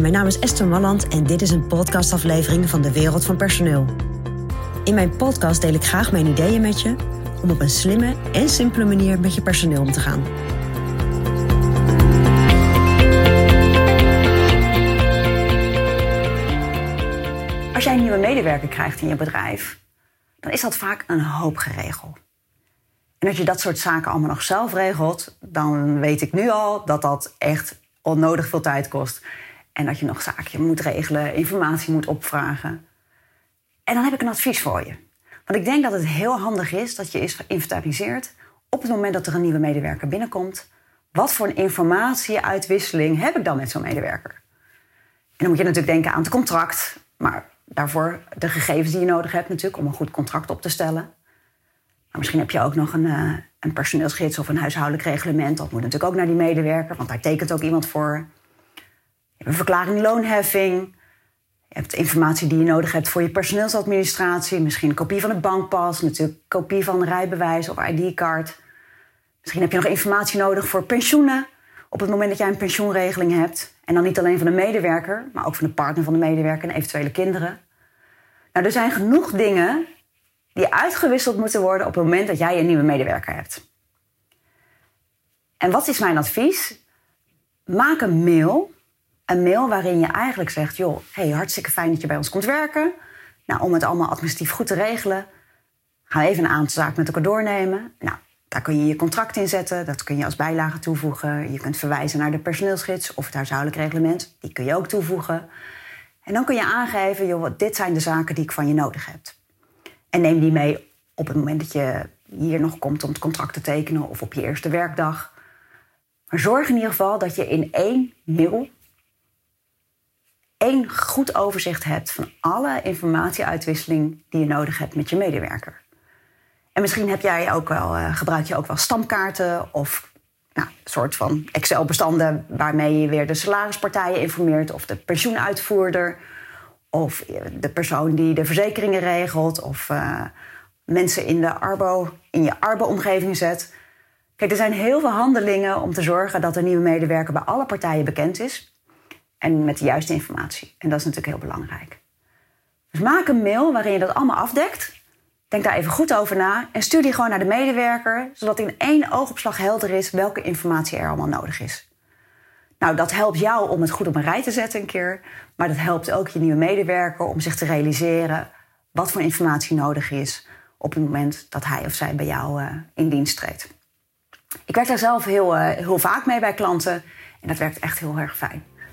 Mijn naam is Esther Malland en dit is een podcastaflevering van de Wereld van Personeel. In mijn podcast deel ik graag mijn ideeën met je om op een slimme en simpele manier met je personeel om te gaan. Als jij een nieuwe medewerker krijgt in je bedrijf, dan is dat vaak een hoop geregeld. En als je dat soort zaken allemaal nog zelf regelt, dan weet ik nu al dat dat echt onnodig veel tijd kost. En dat je nog zaken moet regelen, informatie moet opvragen. En dan heb ik een advies voor je. Want ik denk dat het heel handig is dat je eens inventariseert op het moment dat er een nieuwe medewerker binnenkomt. Wat voor een informatieuitwisseling heb ik dan met zo'n medewerker? En dan moet je natuurlijk denken aan het contract, maar daarvoor de gegevens die je nodig hebt natuurlijk om een goed contract op te stellen. Maar misschien heb je ook nog een, uh, een personeelsgids of een huishoudelijk reglement. Dat moet natuurlijk ook naar die medewerker, want daar tekent ook iemand voor. Een verklaring loonheffing. Je hebt informatie die je nodig hebt voor je personeelsadministratie. Misschien een kopie van het bankpas, natuurlijk een kopie van een rijbewijs of ID-card. Misschien heb je nog informatie nodig voor pensioenen. Op het moment dat jij een pensioenregeling hebt. En dan niet alleen van de medewerker, maar ook van de partner van de medewerker en eventuele kinderen. Nou, er zijn genoeg dingen die uitgewisseld moeten worden op het moment dat jij een nieuwe medewerker hebt. En wat is mijn advies? Maak een mail. Een mail waarin je eigenlijk zegt: joh, hey, hartstikke fijn dat je bij ons komt werken. Nou, om het allemaal administratief goed te regelen, gaan we even een aantal zaken met elkaar doornemen. Nou, daar kun je je contract in zetten, dat kun je als bijlage toevoegen. Je kunt verwijzen naar de personeelsgids of het huishoudelijk reglement, die kun je ook toevoegen. En dan kun je aangeven, joh, dit zijn de zaken die ik van je nodig heb. En neem die mee op het moment dat je hier nog komt om het contract te tekenen of op je eerste werkdag. Maar zorg in ieder geval dat je in één mail één goed overzicht hebt van alle informatieuitwisseling die je nodig hebt met je medewerker. En misschien heb jij ook wel, uh, gebruik je ook wel stamkaarten of nou, soort van Excel-bestanden waarmee je weer de salarispartijen informeert of de pensioenuitvoerder of de persoon die de verzekeringen regelt of uh, mensen in, de arbo, in je arbo-omgeving zet. Kijk, er zijn heel veel handelingen om te zorgen dat de nieuwe medewerker bij alle partijen bekend is en met de juiste informatie. En dat is natuurlijk heel belangrijk. Dus maak een mail waarin je dat allemaal afdekt. Denk daar even goed over na en stuur die gewoon naar de medewerker, zodat in één oogopslag helder is welke informatie er allemaal nodig is. Nou, dat helpt jou om het goed op een rij te zetten een keer, maar dat helpt ook je nieuwe medewerker om zich te realiseren wat voor informatie nodig is op het moment dat hij of zij bij jou uh, in dienst treedt. Ik werk daar zelf heel, uh, heel vaak mee bij klanten en dat werkt echt heel erg fijn.